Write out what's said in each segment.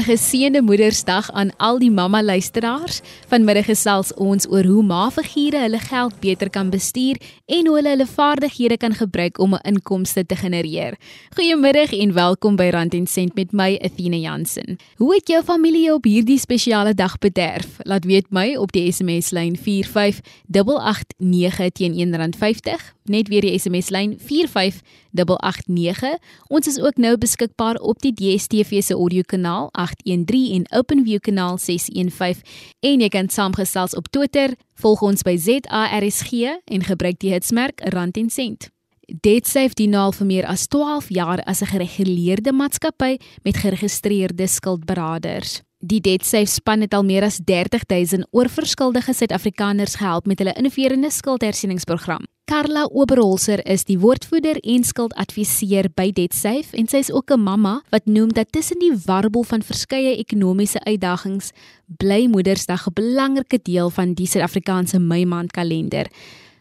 'n Geseënde Moedersdag aan al die mamma luisteraars. Vanmiddag gesels ons oor hoe ma-figure hulle geld beter kan bestuur en hoe hulle hulle vaardighede kan gebruik om 'n inkomste te genereer. Goeiemiddag en welkom by Rand en Sent met my Athena Jansen. Hoe het jou familie op hierdie spesiale dag bederf? Laat weet my op die SMS lyn 45889 teen R1.50. Net weer die SMS lyn 45889. Ons is ook nou beskikbaar op die DStv se audiokanaal 813 en OpenView kanaal 615 en jy kan saamgesels op Twitter, volg ons by ZARSG en gebruik die hitsmerk rand en sent. DebtSafe dien al vir meer as 12 jaar as 'n gereguleerde maatskappy met geregistreerde skuldberaders. Die DebtSafe span het al meer as 30000 oorverskuldige Suid-Afrikaners gehelp met hulle innoverende skuldhersieningsprogram. Karla Oberholzer is die woordvoerder en skuldadviseur by DebtSafe en sy is ook 'n mamma wat noem dat tussen die warbel van verskeie ekonomiese uitdagings bly Moedersdag 'n belangrike deel van die Suid-Afrikaanse Meimaand kalender.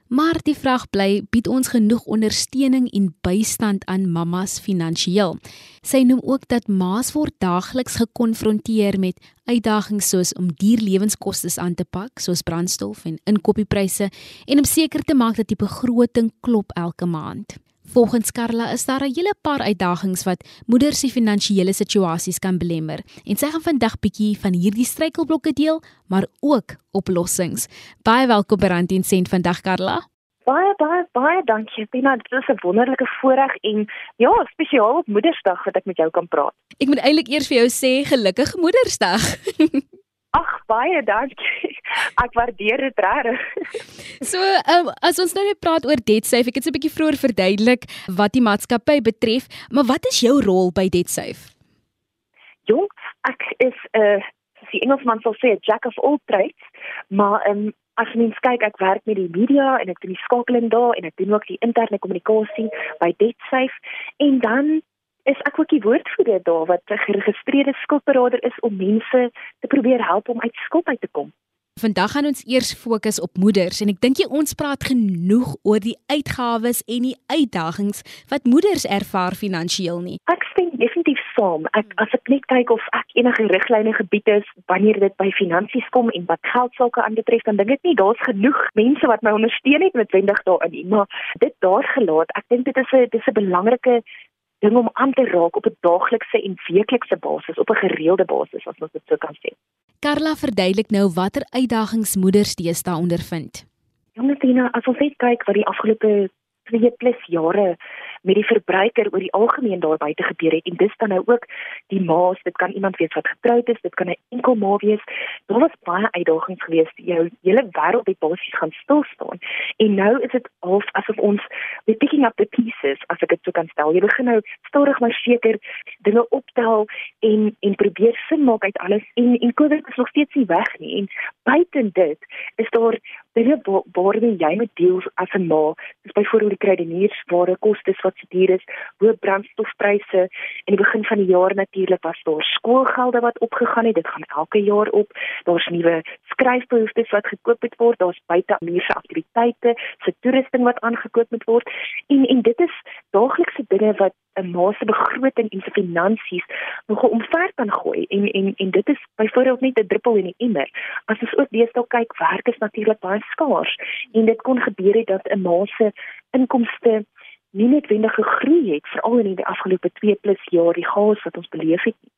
Maar die vraag bly, bied ons genoeg ondersteuning en bystand aan mammas finansiëel? Sy noem ook dat ma's word daagliks gekonfronteer met uitdagings soos om duur lewenskoste aan te pak, soos brandstof en inkoppiepryse en om seker te maak dat die begroting klop elke maand. Volgens Karla is daar 'n hele paar uitdagings wat moeders se finansiële situasies kan belemmer en sy gaan vandag bietjie van hierdie struikelblokke deel, maar ook oplossings. Baie welkom by Rand en Sent vandag Karla. Baie baie baie dankie. Tina, dit is 'n wonderlike voorreg en ja, spesiaal op Moedersdag wat ek met jou kan praat. Ek moet eintlik eers vir jou sê gelukkige Moedersdag. Ag, baie dankie. Ek waardeer dit reg. So, um, as ons nou net praat oor DebtSafe, ek het 'n bietjie vroeër verduidelik wat die maatskappy betref, maar wat is jou rol by DebtSafe? Jong, ek is 'n uh, die Engelsman sal sê jack of all trades, maar um, as mens kyk, ek werk met die media en ek doen die skakeling daar en ek doen ook die interne kommunikasie by DebtSafe en dan is ek ook die woordvoerder daar wat 'n geregistreerde skuldberader is om mense te probeer help om uit skuld uit te kom. Vandag gaan ons eers fokus op moeders en ek dink jy ons praat genoeg oor die uitgawes en die uitdagings wat moeders ervaar finansiëel nie. Ek stem definitief saam. Ek as ek net kyk of ek enige riglyne gebied is wanneer dit by finansies kom en wat geld sake aanbetref, dan dink ek nie daar's genoeg mense wat my ondersteun het met wendig daarin nie, maar dit daar gelaat. Ek dink dit is 'n dis 'n belangrike ding om aan te raak op 'n daaglikse en weeklikse basis, op 'n gereelde basis as ons dit so kan sê. Karla verduidelik nou watter uitdagings moeders deesdae ondervind. Jongetina, as ons net kyk wat die afgelope 2 plus jare met die verbruiker oor die algemeen daar buite gebeur het. En dis dan nou ook die ma's dit kan iemand wees wat getroud is. Dit kan 'n enkel ma wees. Daar was baie uitdagings geweest jou hele wêreld het basies gaan stil staan. En nou is dit half asof ons we picking up the pieces as ek dit so kan stel. Jy begin nou stadig maar seker dinge optel en en probeer sin maak uit alles. En en COVID is nog steeds nie weg nie. En buite dit is daar dinge waarmee jy moet deel as 'n ma. Dis byvoorbeeld die kruideniersware kostes wat se duur is, hoë brandstofpryse en die begin van die jaar natuurlik was daar skoolgelde wat opgegaan het. Dit gaan elke jaar op. Daar's nuwe skryfbehoeftes wat gekoop moet word. Daar's buite muurse aktiwiteite, se toerusting wat aangekoop moet word. En en dit is daaglikse dinge wat 'n ma se begroting en se finansies nog omver kan gooi. En en en dit is byvoorbeeld net 'n druppel in die emmer. As ons ook deesdae kyk, werk is natuurlik baie skaars en dit kon gebeur het dat 'n ma se inkomste nie noodwendig gegroei het veral in die afgelope 2 plus jaar die chaos wat ons beleef het nie.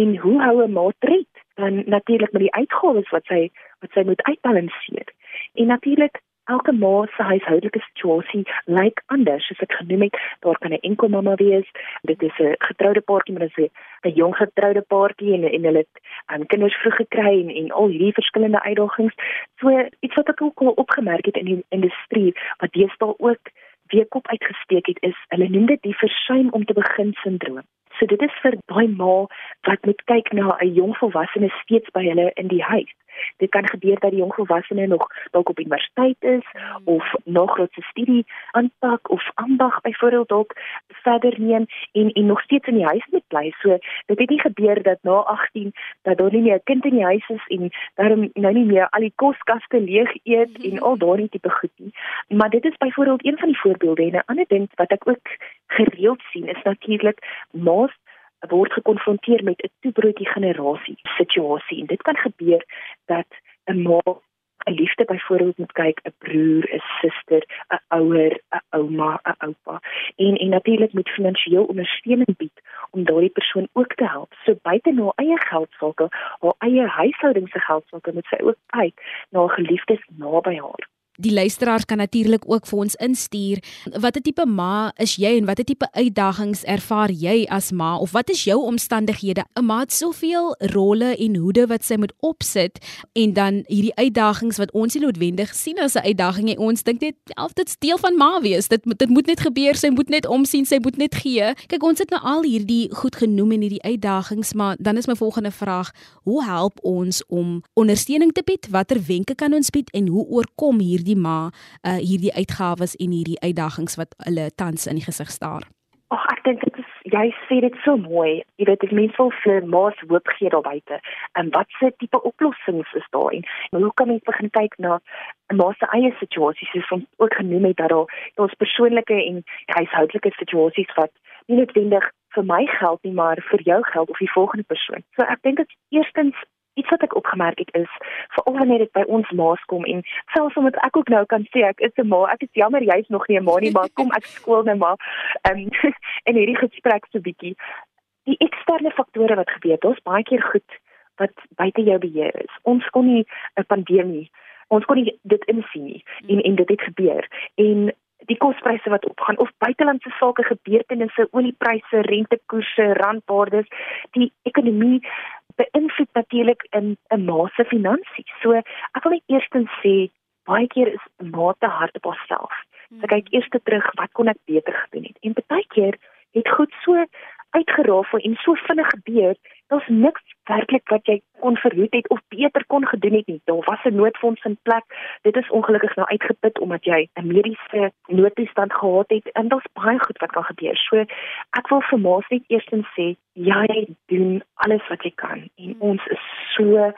En hoe hou 'n maatret dan natuurlik met die uitgawes wat sy wat sy moet uitbalanseer. En natuurlik elke ma se huishoudelike situasie lyk anders soos ek genoem het. Daar kan 'n enkel mamma wees. Dit is 'n getroude paartjie, maar dit is 'n jong getroude paartjie en en hulle het um, kinders vroeg gekry en en al hierdie verskillende uitdagings. So iets wat ek ook al opgemerk het in die industrie wat deesdae ook weer kop uitgesteek het is hulle noem dit die versuim om te begin sindroom. So dit is vir daai ma wat moet kyk na 'n jong volwassene steeds by hulle in die huis. Dit kan gebeur dat die jong volwassene nog dalk op universiteit is of groot studie aanpak of ambag byvoorbeeld dalk verder neem en en nog steeds in die huis moet bly. So dit het nie gebeur dat na 18 dat daar nie meer 'n kind in die huis is en daarom nou nie meer al die koskaste leeg eet en al daardie tipe goed nie. Maar dit is byvoorbeeld een van die voorbeelde en 'n ander ding wat ek ook gereeld sien is natuurlik ma's word gekonfronteer met 'n toebroodjie generasie situasie en dit kan gebeur dat 'n ma 'n liefde byvoorbeeld moet kyk 'n broer, 'n suster, 'n ouer, 'n ouma, 'n oupa en en natuurlik moet finansiëel ondersteuning bied om daardie persoon ook te help. So buite na eie geld sake, haar eie huishouding se geld sake moet sy ook kyk na geliefdes naby haar. Die luisteraars kan natuurlik ook vir ons instuur watter tipe ma is jy en watter tipe uitdagings ervaar jy as ma of wat is jou omstandighede? 'n Ma het soveel rolle en hoede wat sy moet opsit en dan hierdie uitdagings wat ons nie noodwendig sien as 'n uitdaging nie. Ons dink net of dit deel van ma wees. Dit dit moet net gebeur. Sy moet net omsien, sy moet net gee. Kyk, ons het nou al hierdie goed genoem en hierdie uitdagings, maar dan is my volgende vraag: Hoe help ons om ondersteuning te bied? Watter wenke kan ons bied en hoe oorkom hier hierdie ma uh, hierdie uitgawes en hierdie uitdagings wat hulle tans in die gesig staar? Ag ek dink dit is jy sê dit so mooi. Jy weet ek mens wil vir ma's hoop gee daar buite. En wat se tipe oplossings is daar en hoe kan mens begin kyk na 'n ma se eie situasies soos ons ook genoem het dat daar ons persoonlike en huishoudelike situasies wat nie noodwendig vir my geld nie maar vir jou geld of die volgende persoon. So ek dink dit eerstens iets wat ek opgemerk het is veral wanneer dit by ons ma's kom en selfs omdat ek ook nou kan sê ek is 'n ma, ek is jammer jy's nog nie 'n ma nie, maar kom ek skool nou maar. Ehm um, en hierdie gesprek so bietjie die eksterne faktore wat gebeur, daar's baie keer goed wat buite jou beheer is. Ons kon nie 'n pandemie ons kon nie dit insien nie en en dit het gebeur en die kospryse wat opgaan of buitelandse sake gebeurtenisse, oliepryse, rentekoerse, randwaardes, die ekonomie beïnvloed natuurlik in 'n ma se finansies. So ek wil net eerstens sê baie keer is 'n ma te hard op haarself. Sy kyk eers terug wat kon ek beter gedoen het. En baie keer het goed so uitgerafel en so vinnig gebeur, daar's niks werklik wat jy kon verhoed het of beter kon gedoen het nie. Daar was 'n noodfonds in plek. Dit is ongelukkig nou uitgeput omdat jy 'n mediese noodtoestand gehad het en daar's baie goed wat kan gebeur. So ek wil vir Maas net eerstens sê jy doen alles wat jy kan en hmm. ons is so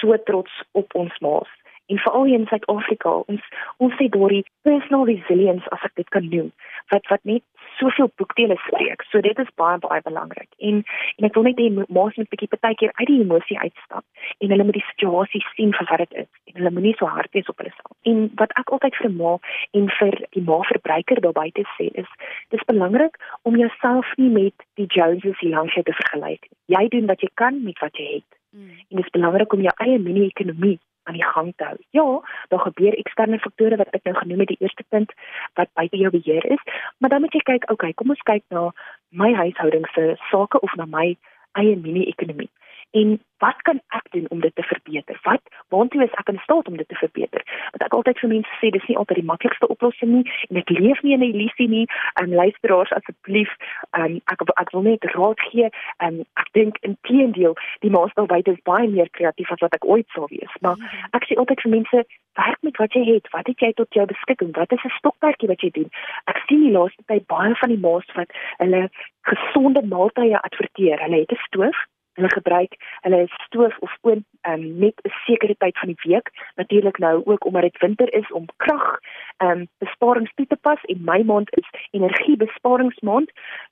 so trots op ons Maas en veral hier in Suid-Afrika ons ons sê daardie personal resilience as ek dit kan noem wat wat net soveel boekdele spreek. So dit is baie baie belangrik. En en ek wil net hê maas moet bietjie partykeer uit die emosie uitstap en hulle moet die situasie sien vir wat dit is en hulle moenie so hard wees op hulle self. En wat ek altyd vir ma en vir die ma verbruiker daar buite sê is dis belangrik om jouself nie met die Joneses hier langs jou te vergelyk nie. Jy doen wat jy kan met wat jy het. Mm. En dit is belangrik om jou eie mini-ekonomie aan die gang te hou. Ja, daar gebeur eksterne faktore wat ek nou genoem het, die eerste punt wat buite jou beheer is, maar dan moet jy kyk, okay, kom ons kyk na my huishouding se sake of na my eie mini-ekonomie en wat kan ek doen om dit te verbeter? Wat waartoe is ek in staat om dit te verbeter? Want ek altyd vir mense sê dis nie altyd die maklikste oplossing nie en ek leef nie in 'n illusie nie. En luisteraars asseblief, um, ek ek wil net raad gee en ek dink inteendeel die buite is baie meer kreatief as wat ek ooit sou wees. Maar ek sê altyd vir mense, werk met wat jy het. Wat het jy tot jou beskikking? Wat is 'n stokperdjie wat jy doen? Ek sien die laaste tyd baie van die maats wat hulle gesonde maaltye adverteer. Hulle het 'n stoof hulle gebruik. Hulle stoof of oond um, met 'n sekere tyd van die week. Natuurlik nou ook omdat dit winter is om krag um, besparings toe te pas en my maand is energiebesparingsmaand.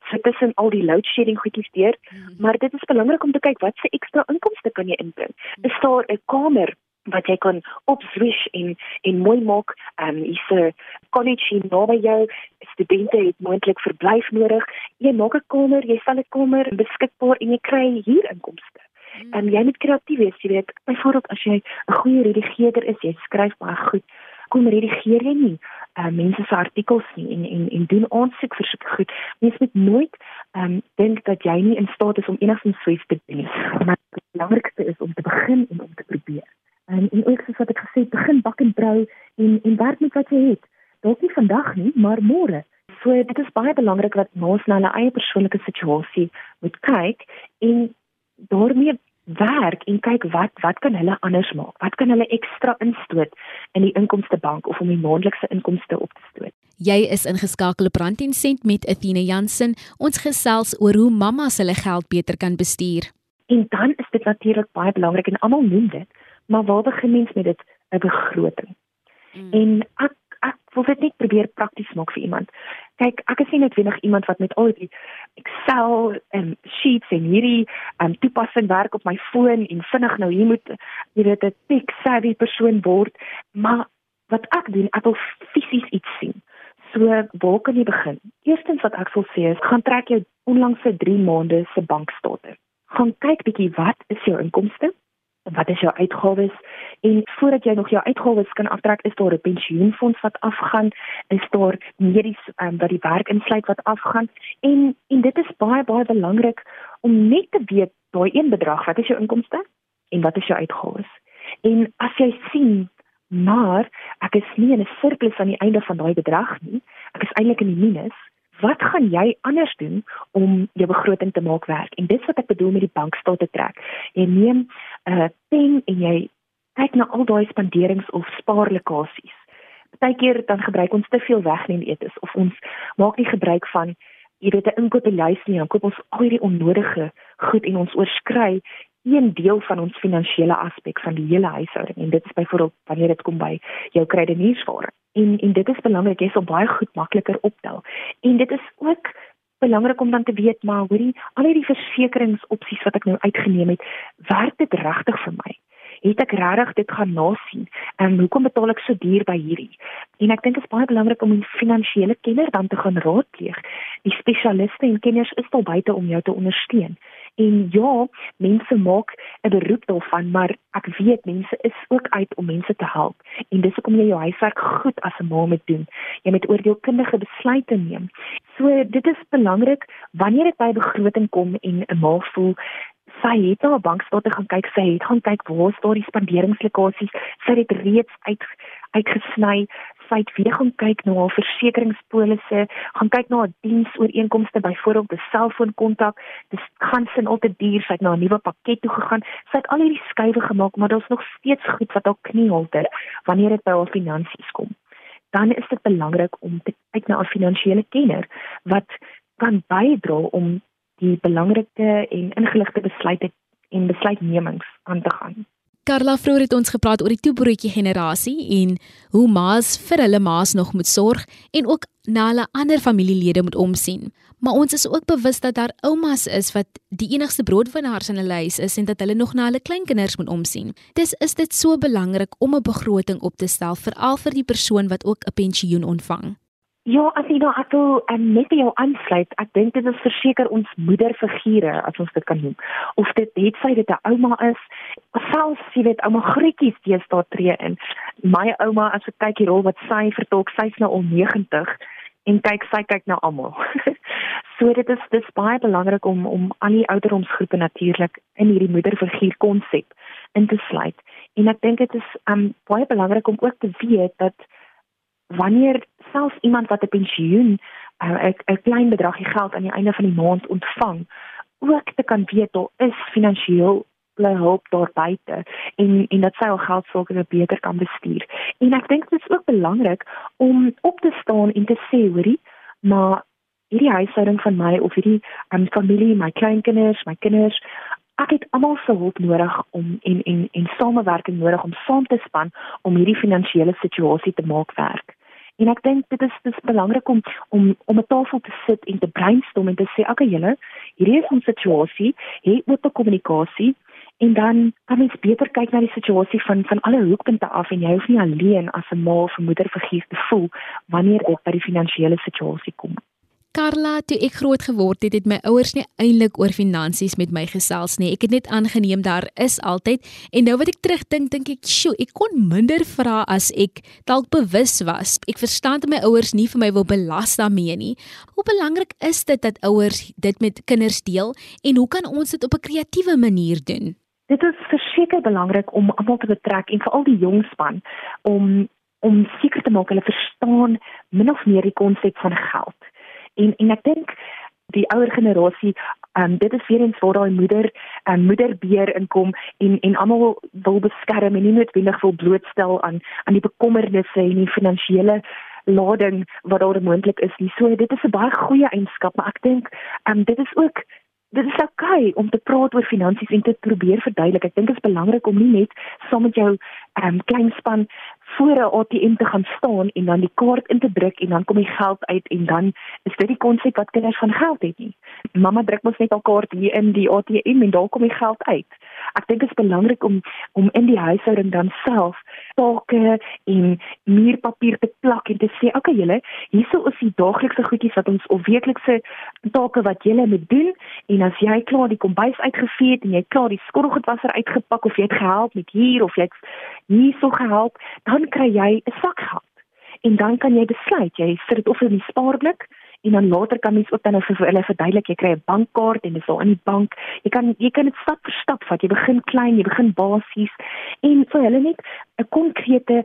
So tussen al die load shedding goedjies deur. Mm -hmm. maar dit is belangrik om te kyk wat se ekstra inkomste kan jy inbring. Is daar 'n kamer wat jy kan opswish en en mooi maak. Ehm um, is 'n college hier naby jou. Studente het moontlik verblyf nodig. Jy maak 'n kamer, jy sal 'n kamer beskikbaar en jy kry hier inkomste. Hmm. En um, jy moet kreatief wees, jy weet. Byvoorbeeld as jy 'n goeie redigeerder is, jy skryf baie goed. Kom redigeer jy nie uh, mense se artikels nie en en en doen aansoek vir sulke goed. Mens moet nooit ehm um, dink dat jy nie in staat is om enigsins so iets te doen. Maar die belangrikste is om te begin en om te probeer. En en ook soos wat ek gesê het, begin bak en brou en en werk met wat jy het. Dalk nie vandag nie, maar môre. So dit is baie belangrik dat ons na hulle eie persoonlike situasie moet kyk en daarmee werk en kyk wat wat kan hulle anders maak? Wat kan hulle ekstra instoot in die inkomste bank of om die maandelikse inkomste op te stoot? Jy is ingeskakel op Rand en Sent met Athena Jansen. Ons gesels oor hoe mammas hulle geld beter kan bestuur. En dan is dit natuurlik baie belangrik en almal noem dit maar waar begin mens met dit 'n begroting? Mm. En ek ek wil dit net probeer prakties maak vir iemand. Kyk, ek is nie noodwendig iemand wat met al die Excel en sheets en hierdie um, toepassing werk op my foon en vinnig nou hier moet jy weet 'n tech savvy persoon word, maar wat ek doen, ek wil fisies iets sien. So, waar kan jy begin? Eerstens wat ek wil sê is, gaan trek jou onlangse 3 maande se bankstate. Gaan kyk bietjie wat is jou inkomste? Wat is jou uitgawes? En voordat jy nog jou uitgawes kan aftrek, is daar 'n pensioenfonds wat afgaan, is daar medies um, wat die werk insluit wat afgaan. En en dit is baie baie belangrik om net te weet daai een bedrag, wat is jou inkomste en wat is jou uitgawes? En as jy sien maar ek is nie in 'n surplus aan die einde van daai bedrag nie. Ek is eintlik in die minus. Wat gaan jy anders doen om jou begroting te maak werk? En dis wat ek bedoel met die bankstate te trek. Jy neem uh, pen en jy kyk na al daai spanderings of spaarlokasies. Partykeer dan gebruik ons te veel wegneem etes of ons maak nie gebruik van jy weet 'n inkooplys nie, dan koop ons al hierdie onnodige goed en ons oorskry een deel van ons finansiële aspek van die hele huishouding en dit is byvoorbeeld wanneer dit kom by jou kredietnuusware. En en dit is belangrik jy sal baie goed makliker optel. En dit is ook belangrik om dan te weet maar hoorie al hierdie versekeringsopsies wat ek nou uitgeneem het, werk dit regtig vir my? Het ek regtig dit gaan nasien? En hoekom betaal ek so duur by hierdie? En ek dink dit is baie belangrik om 'n finansiële kenner dan te gaan raadpleeg. Die spesialiste en kenners is daar buite om jou te ondersteun. En ja, mense maak 'n beroep daarvan, maar ek weet mense is ook uit om mense te help. En dis hoekom jy jou huiswerk goed as 'n ma moet doen. Jy moet oordeelkundige besluite neem. So dit is belangrik wanneer dit by begroting kom en 'n ma voel sy het na 'n bankstate gaan kyk, sy het gaan kyk waar is daar die spanderingslokasies, sy het reeds uit uitgesny sy het weer gaan kyk na haar versekeringspolisse, gaan kyk na haar diensooreenkomste, byvoorbeeld 'n selfoonkontak, dis gaan sin altyd duur, sy het na 'n nuwe pakket toe gegaan. Sy het al hierdie skuwe gemaak, maar daar's nog steeds goed wat haar kniehalter wanneer dit by haar finansies kom. Dan is dit belangrik om te kyk na 'n finansiële kenner wat kan bydra om die belangrike en ingeligte besluite en besluitnemings aan te gaan. Carla vroeër het ons gepraat oor die toebroodjie generasie en hoe ma's vir hulle ma's nog moet sorg en ook na hulle ander familielede moet omsien. Maar ons is ook bewus dat daar oumas is wat die enigste broodwinnaars in hulle huis is en dat hulle nog na hulle kleinkinders moet omsien. Dis is dit so belangrik om 'n begroting op te stel veral vir die persoon wat ook 'n pensioen ontvang. Ja, as jy nou atol en net jou aansluit, ek dink dit is verseker ons moederfigure as ons dit kan noem. Of dit het sy dit 'n ouma is, selfs jy weet ouma Grietjies steeds daar tree in. My ouma as ek kyk hierop wat sy vertolk, sy's nou al 90 en kyk sy kyk na almal. so dit is dis baie belangrik om om al die ouderdomsgroepe natuurlik in hierdie moederfiguur konsep in te sluit. En ek dink dit is um baie belangrik om ook te weet dat wanneer selfs iemand wat 'n pensioen uh, 'n uh, klein bedragie geld aan die einde van die maand ontvang, ook te kan weet daar is finansiëel hulp daar buite en en dat sy al geld sake beter kan bestuur. En ek dink dit is ook belangrik om op te staan en te sê, hoorie, maar hierdie huishouding van my of hierdie um, familie, my kleinkinders, my kinders, ek het almal se hulp nodig om en en en samewerking nodig om saam te span om hierdie finansiële situasie te maak werk. En ek dink dit is dis belangrik om om om 'n tafel te sit en te brainstorm en te sê, "Oké julle, hierdie is ons situasie, moet 'n kommunikasie en dan kan mens beter kyk na die situasie van van alle hoekpunte af en jy hoef nie alleen as 'n ma of 'n moeder vergeef te voel wanneer dit by die finansiële situasie kom." Carla, toe ek groot geword het, het my ouers nie eintlik oor finansies met my gesels nie. Ek het net aangeneem daar is altyd en nou wat ek terugdink, dink ek, "Sjoe, ek kon minder vra as ek dalk bewus was." Ek verstaan dat my ouers nie vir my wil belas daarmee nie. Hoe belangrik is dit dat ouers dit met kinders deel en hoe kan ons dit op 'n kreatiewe manier doen? Dit is verseker belangrik om almal te betrek en veral die jong span om om seker te maak hulle verstaan min of meer die konsep van geld en en ek dink die ouer generasie um, dit is weer eens waar daai moeder um, moederbeer inkom en en almal wil beskerm en nie noodwendig wil blootstel aan aan die bekommernisse en die finansiële lading wat daar moontlik is nie. So dit is 'n baie goeie eienskap, maar ek dink um, dit is ook dit is okay om te praat oor finansies en te probeer verduidelik. Ek dink dit is belangrik om nie net saam met jou um, klein span voor 'n ATM te gaan staan en dan die kaart in te druk en dan kom die geld uit en dan is dit die konsep wat kinders van geld het nie. Mamma druk mos net al kaart hier in die ATM en daar kom die geld uit. Ek dink dit is belangrik om om in die huishouding dan self take en muurpapier te plak en te sê, "Oké okay, julle, hierso is die daaglikse goedjies wat ons of weeklikse take wat julle moet doen en as jy klaar die kombuis uitgevee het en jy klaar die skottelgoedwasser uitgepak of jy het gehelp met hier of jy het hierso gehelp, dan kry jy 'n sak geld. En dan kan jy besluit, jy sit dit of in die spaarblik en dan later kan mens ook dan vir hulle verduidelik jy kry 'n bankkaart en dit is al in die bank. Jy kan jy kan dit stap vir stap vat. Jy begin klein jy begin basies. En vir hulle net 'n konkrete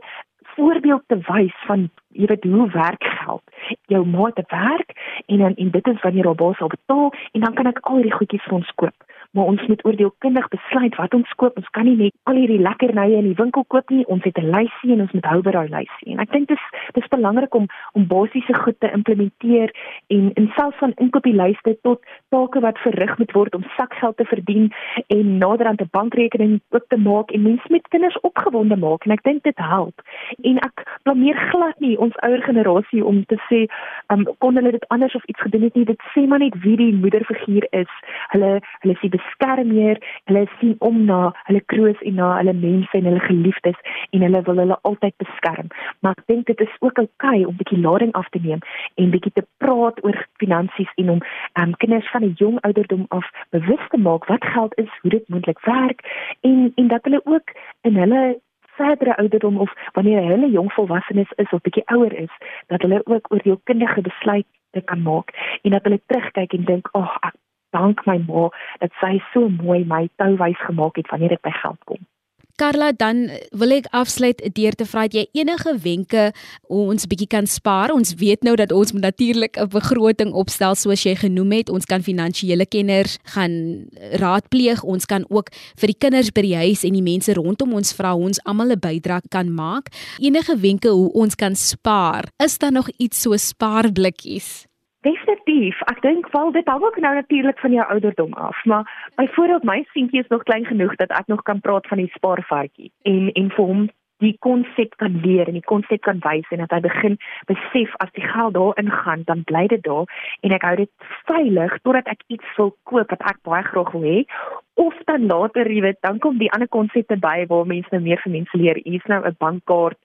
voorbeeld te wys van jy weet hoe werk geld. Jou maat te werk en dan en dit is wanneer op basis op betaal en dan kan ek al hierdie goedjies vir ons koop maar ons moet oordeelkundig besluit wat ons koop. Ons kan nie net al hierdie lekkernye in die winkel koop nie. Ons het 'n lysie en ons moet hou by daai lysie. En ek dink dis dis belangrik om om basiese goed te implementeer en in selfs van inkopieslyste tot take wat verrig moet word om sakgeld te verdien en naderhand 'n bankrekening oop te maak en mense met kinders opgewonde maak en ek dink dit help. En ek blameer glad nie ons ouer generasie om te sê, um, kon hulle dit anders of iets gedoen het nie. Dit sê maar net wie die moederfiguur is. Hulle hulle is die beskermer, hulle sien om na hulle kroos en na hulle mense en hulle geliefdes en hulle wil hulle altyd beskerm. Maar ek dink dit is ook okay om 'n bietjie lading af te neem en bietjie te praat oor finansies en om um, kinders van 'n jong ouderdom af bewus te maak wat geld is, hoe dit moontlik werk en en dat hulle ook in hulle verdere ouderdom of wanneer hulle jong volwassenes is of bietjie ouer is, dat hulle ook oor die kundige besluite kan maak en dat hulle terugkyk en dink, "Ag, oh, ek dank my ma dat sy so mooi my touwys gemaak het wanneer dit by geld kom. Carla, dan wil ek afsluit deur te vra het jy enige wenke ons bietjie kan spaar? Ons weet nou dat ons natuurlik 'n begroting opstel soos jy genoem het. Ons kan finansiële kenners gaan raadpleeg. Ons kan ook vir die kinders by die huis en die mense rondom ons vra ons almal 'n bydrae kan maak. Enige wenke hoe ons kan spaar? Is daar nog iets so spaarblikkies? Definitief. Ek dink wel dit hang ook nou natuurlik van jou ouderdom af, maar byvoorbeeld my seentjie is nog klein genoeg dat ek nog kan praat van die spaarvarkie en en vir hom die konsep kan leer en die konsep kan wys en dat hy begin besef as die geld daarin gaan, dan bly dit daar en ek hou dit veilig totdat ek iets wil koop wat ek baie graag wil hê of dan later, jy weet, dan kom die ander konsepte by waar mense nou meer vir mense leer. Hier's nou 'n bankkaart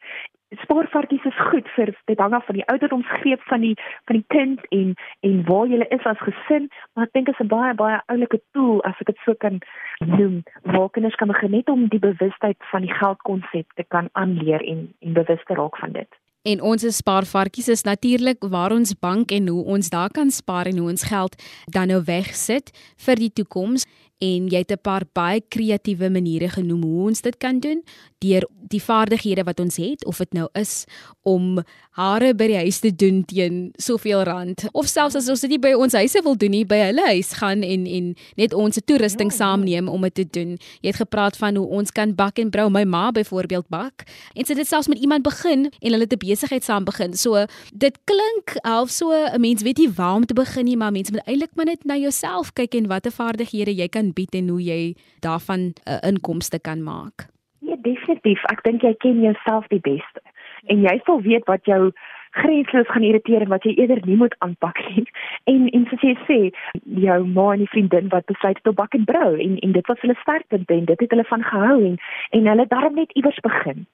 spaarvarkies is goed vir dit hang af van die ouderdomsgreep van die van die kind en en waar jy is as gesin maar ek dink dit is 'n baie baie oulike tool as ek dit so kan noem waar kinders kan begin net om die bewustheid van die geldkonsep te kan aanleer en en bewus te raak van dit. En ons spaarvarkies is natuurlik waar ons bank en hoe ons daar kan spaar en hoe ons geld dan nou wegsit vir die toekoms en jy het 'n paar baie kreatiewe maniere genoem hoe ons dit kan doen deur die vaardighede wat ons het of dit nou is om hare by die huis te doen teen soveel rand of selfs as ons dit nie by ons huise wil doen nie by hulle huis gaan en en net ons toerusting ja, ja. saamneem om dit te doen. Jy het gepraat van hoe ons kan bak en brou. My ma byvoorbeeld bak en sy het dit selfs met iemand begin en hulle het 'n besigheid saam begin. So dit klink half so 'n mens weet nie waar om te begin nie, maar mense moet eintlik maar net na jouself kyk en watter vaardighede jy kan bied en hoe jy daarvan 'n uh, inkomste kan maak. Ja, definitief. Ek dink jy ken jouself die beste. En jy sal weet wat jou grensloos gaan irriteer en wat jy eerder nie moet aanpak nie. En en soos jy sê, jou ma en die vriendin wat besluit te bak en brou en en dit was hulle sterkpunt en dit het hulle van gehou en en hulle daarom net iewers begin.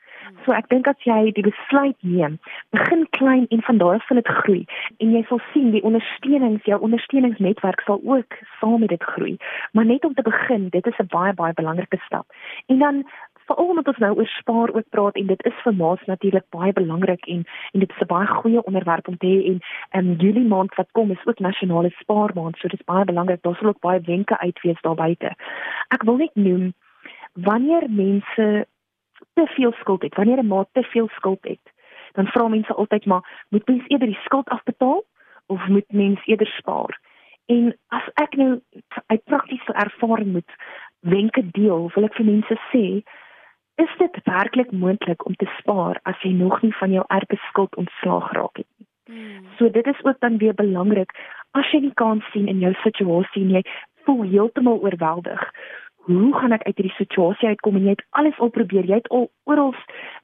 So ek dink as jy die besluit neem, begin klein en van daar af sal dit groei en jy sal sien die ondersteunings, jou ondersteuningsnetwerk sal ook saam met dit groei. Maar net om te begin, dit is 'n baie baie belangrike stap. En dan veral omdat ons nou oor spaar ook praat en dit is vir ma's natuurlik baie belangrik en en dit is 'n baie goeie onderwerp om te hê en in um, Julie maand wat kom is ook nasionale spaarmaand so dit is baie belangrik daar sal ook baie wenke uitwees daar buite. Ek wil net noem wanneer mense te veel skuld het, wanneer 'n ma te veel skuld het, dan vra mense altyd maar moet mens eerder die skuld afbetaal of moet mens eerder spaar? En as ek nou uit praktiese ervaring moet wenke deel, wil ek vir mense sê, is dit werklik moontlik om te spaar as jy nog nie van jou erfskuld ontslaag geraak het nie? Hmm. So dit is ook dan weer belangrik as jy nie kan sien in jou situasie en jy voel heeltemal oorweldig hoe gaan ek uit hierdie situasie uitkom en jy het alles al probeer jy het al oral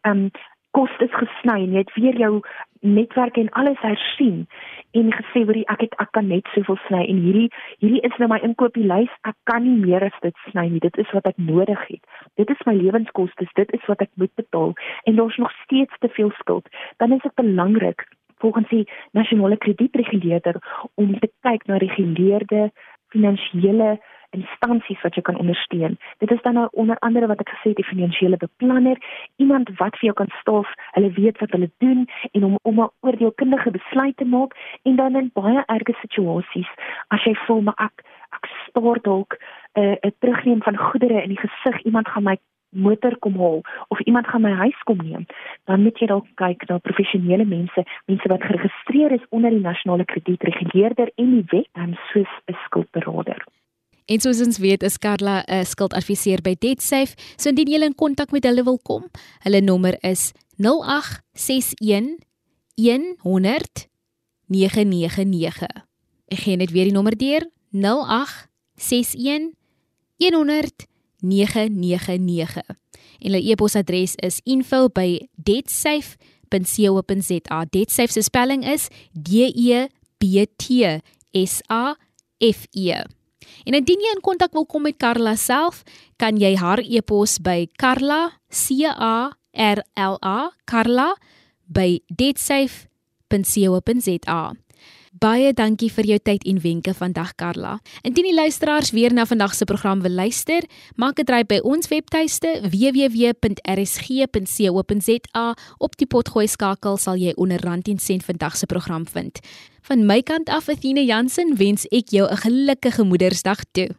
um kostes gesny en jy het weer jou netwerk en alles hersien en gesê hoor ek het ek kan net soveel sny en hierdie hierdie is nou my inkopieslys. Ek kan nie meer as dit sny nie. Dit is wat ek nodig het. Dit is my lewenskoste dit is wat ek moet betaal. En daar's nog steeds te veel skuld. Dan is dit belangrik volgens die nasionale kredietreguleerder om te kyk na reguleerde finansiële instansies wat jy kan ondersteun. Dit is dan nou onder andere wat ek gesê het die finansiële beplanner, iemand wat vir jou kan staaf, hulle weet wat hulle doen en om om 'n oordeelkundige besluit te maak en dan in baie erge situasies as jy voel maar ek ek staar dalk eh, 'n uh, terugneem van goedere in die gesig, iemand gaan my motor kom haal of iemand gaan my huis kom neem, dan moet jy dalk kyk na professionele mense, mense wat geregistreer is onder die nasionale kredietreguleerder en die wet dan soos 'n skuldberader. En soos ons weet, is Karla 'n skuldadviseur by DebtSafe. So indien jy in kontak met hulle wil kom, hulle nommer is 0861 100 999. Ek gee net weer die nommer deur. 0861 100 999. En hulle e-posadres is info@debtsafe.co.za. DebtSafe se spelling is D E B T S A F E. En indien jy in kontak wil kom met Karla self, kan jy haar e-pos by karla c a r l a karla by detsafe.co.za. Baie dankie vir jou tyd en wenke vandag Karla. Indien die luisteraars weer na vandag se program wil luister, maak dit ry by ons webtuiste www.rsg.co.za. Op die potgooi skakel sal jy onder rand en sent vandag se program vind. Van my kant af Athena Jansen wens ek jou 'n gelukkige Moedersdag toe.